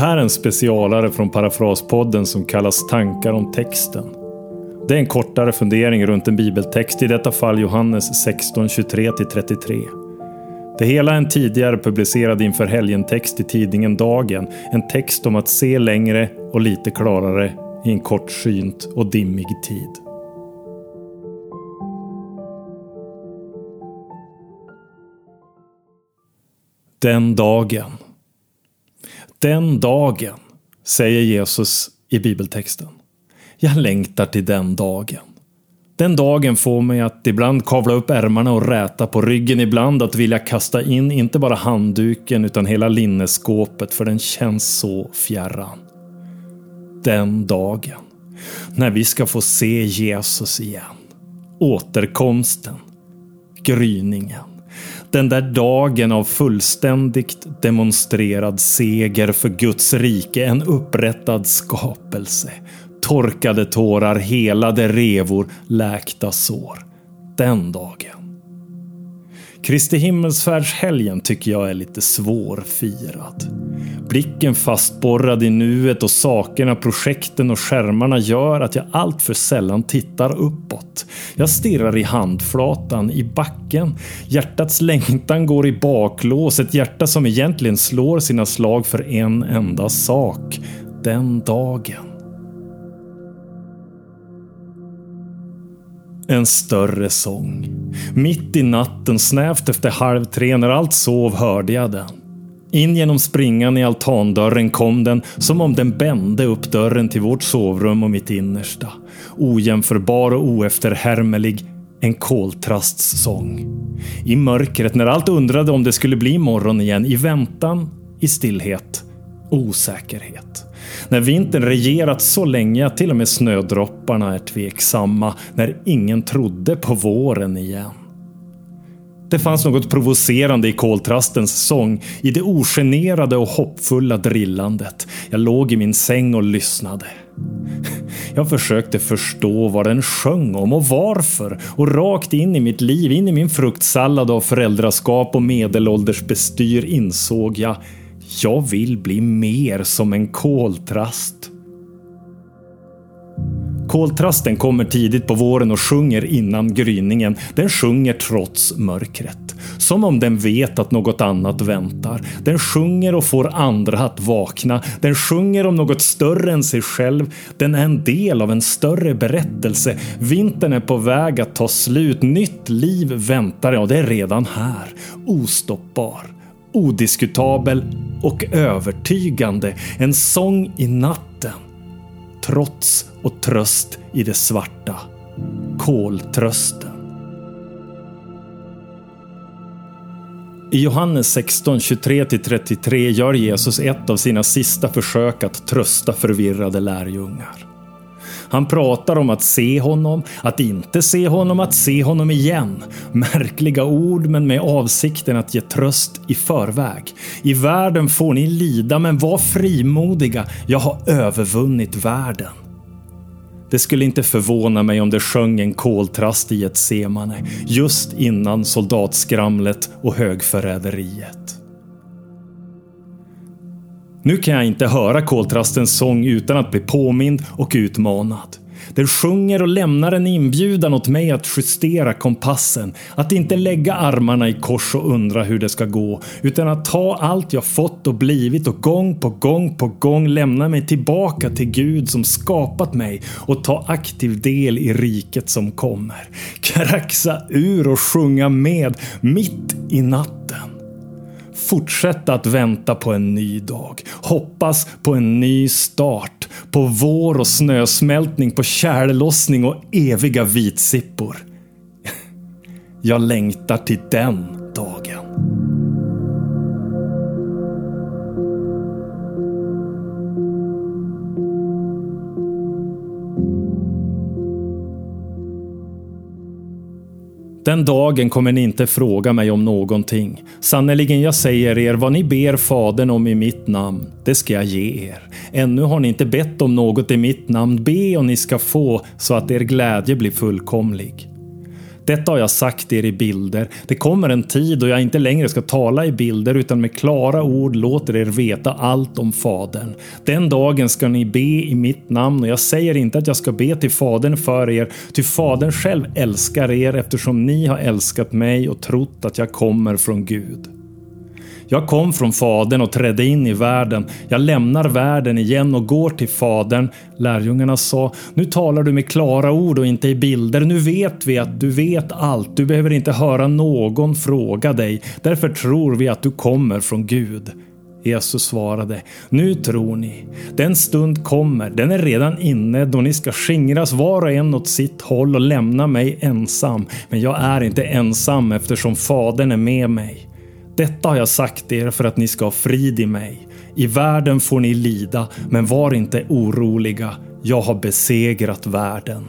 här är en specialare från Parafraspodden som kallas Tankar om texten. Det är en kortare fundering runt en bibeltext, i detta fall Johannes 16, 23-33. Det hela är en tidigare publicerad inför helgen-text i tidningen Dagen. En text om att se längre och lite klarare i en kortsynt och dimmig tid. Den dagen. Den dagen, säger Jesus i bibeltexten. Jag längtar till den dagen. Den dagen får mig att ibland kavla upp ärmarna och räta på ryggen, ibland att vilja kasta in inte bara handduken utan hela linneskåpet för den känns så fjärran. Den dagen. När vi ska få se Jesus igen. Återkomsten. Gryningen. Den där dagen av fullständigt demonstrerad seger för Guds rike, en upprättad skapelse. Torkade tårar, helade revor, läkta sår. Den dagen. Kristi himmelsfärdshelgen tycker jag är lite svårfirad. Blicken fastborrad i nuet och sakerna, projekten och skärmarna gör att jag allt för sällan tittar uppåt. Jag stirrar i handflatan, i backen. Hjärtats längtan går i baklås, ett hjärta som egentligen slår sina slag för en enda sak. Den dagen. En större sång. Mitt i natten, snävt efter halv tre, när allt sov, hörde jag den. In genom springan i altandörren kom den som om den bände upp dörren till vårt sovrum och mitt innersta. Ojämförbar och oefterhärmlig. En koltrasts sång. I mörkret, när allt undrade om det skulle bli morgon igen, i väntan, i stillhet, osäkerhet. När vintern regerat så länge att till och med snödropparna är tveksamma. När ingen trodde på våren igen. Det fanns något provocerande i koltrastens sång, i det ogenerade och hoppfulla drillandet. Jag låg i min säng och lyssnade. Jag försökte förstå vad den sjöng om och varför och rakt in i mitt liv, in i min fruktsallad av föräldraskap och medelålders bestyr insåg jag jag vill bli mer som en koltrast. Koltrasten kommer tidigt på våren och sjunger innan gryningen. Den sjunger trots mörkret. Som om den vet att något annat väntar. Den sjunger och får andra att vakna. Den sjunger om något större än sig själv. Den är en del av en större berättelse. Vintern är på väg att ta slut. Nytt liv väntar och det är redan här. Ostoppbar odiskutabel och övertygande. En sång i natten. Trots och tröst i det svarta. Koltrösten. I Johannes 16, 23-33 gör Jesus ett av sina sista försök att trösta förvirrade lärjungar. Han pratar om att se honom, att inte se honom, att se honom igen. Märkliga ord men med avsikten att ge tröst i förväg. I världen får ni lida men var frimodiga, jag har övervunnit världen. Det skulle inte förvåna mig om det sjöng en koltrast i ett semane just innan soldatskramlet och högförräderiet. Nu kan jag inte höra koltrastens sång utan att bli påmind och utmanad. Den sjunger och lämnar en inbjudan åt mig att justera kompassen. Att inte lägga armarna i kors och undra hur det ska gå. Utan att ta allt jag fått och blivit och gång på gång på gång lämna mig tillbaka till Gud som skapat mig och ta aktiv del i riket som kommer. Kraxa ur och sjunga med mitt i natten. Fortsätta att vänta på en ny dag. Hoppas på en ny start. På vår och snösmältning, på tjällossning och eviga vitsippor. Jag längtar till den dagen. Den dagen kommer ni inte fråga mig om någonting. Sannerligen, jag säger er, vad ni ber Fadern om i mitt namn, det ska jag ge er. Ännu har ni inte bett om något i mitt namn. Be och ni ska få, så att er glädje blir fullkomlig. Detta har jag sagt er i bilder. Det kommer en tid då jag inte längre ska tala i bilder utan med klara ord låter er veta allt om Fadern. Den dagen ska ni be i mitt namn och jag säger inte att jag ska be till Fadern för er, ty Fadern själv älskar er eftersom ni har älskat mig och trott att jag kommer från Gud. Jag kom från Fadern och trädde in i världen. Jag lämnar världen igen och går till Fadern. Lärjungarna sa, nu talar du med klara ord och inte i bilder. Nu vet vi att du vet allt. Du behöver inte höra någon fråga dig. Därför tror vi att du kommer från Gud. Jesus svarade, nu tror ni. Den stund kommer, den är redan inne då ni ska skingras var och en åt sitt håll och lämna mig ensam. Men jag är inte ensam eftersom Fadern är med mig. Detta har jag sagt er för att ni ska ha frid i mig. I världen får ni lida, men var inte oroliga. Jag har besegrat världen.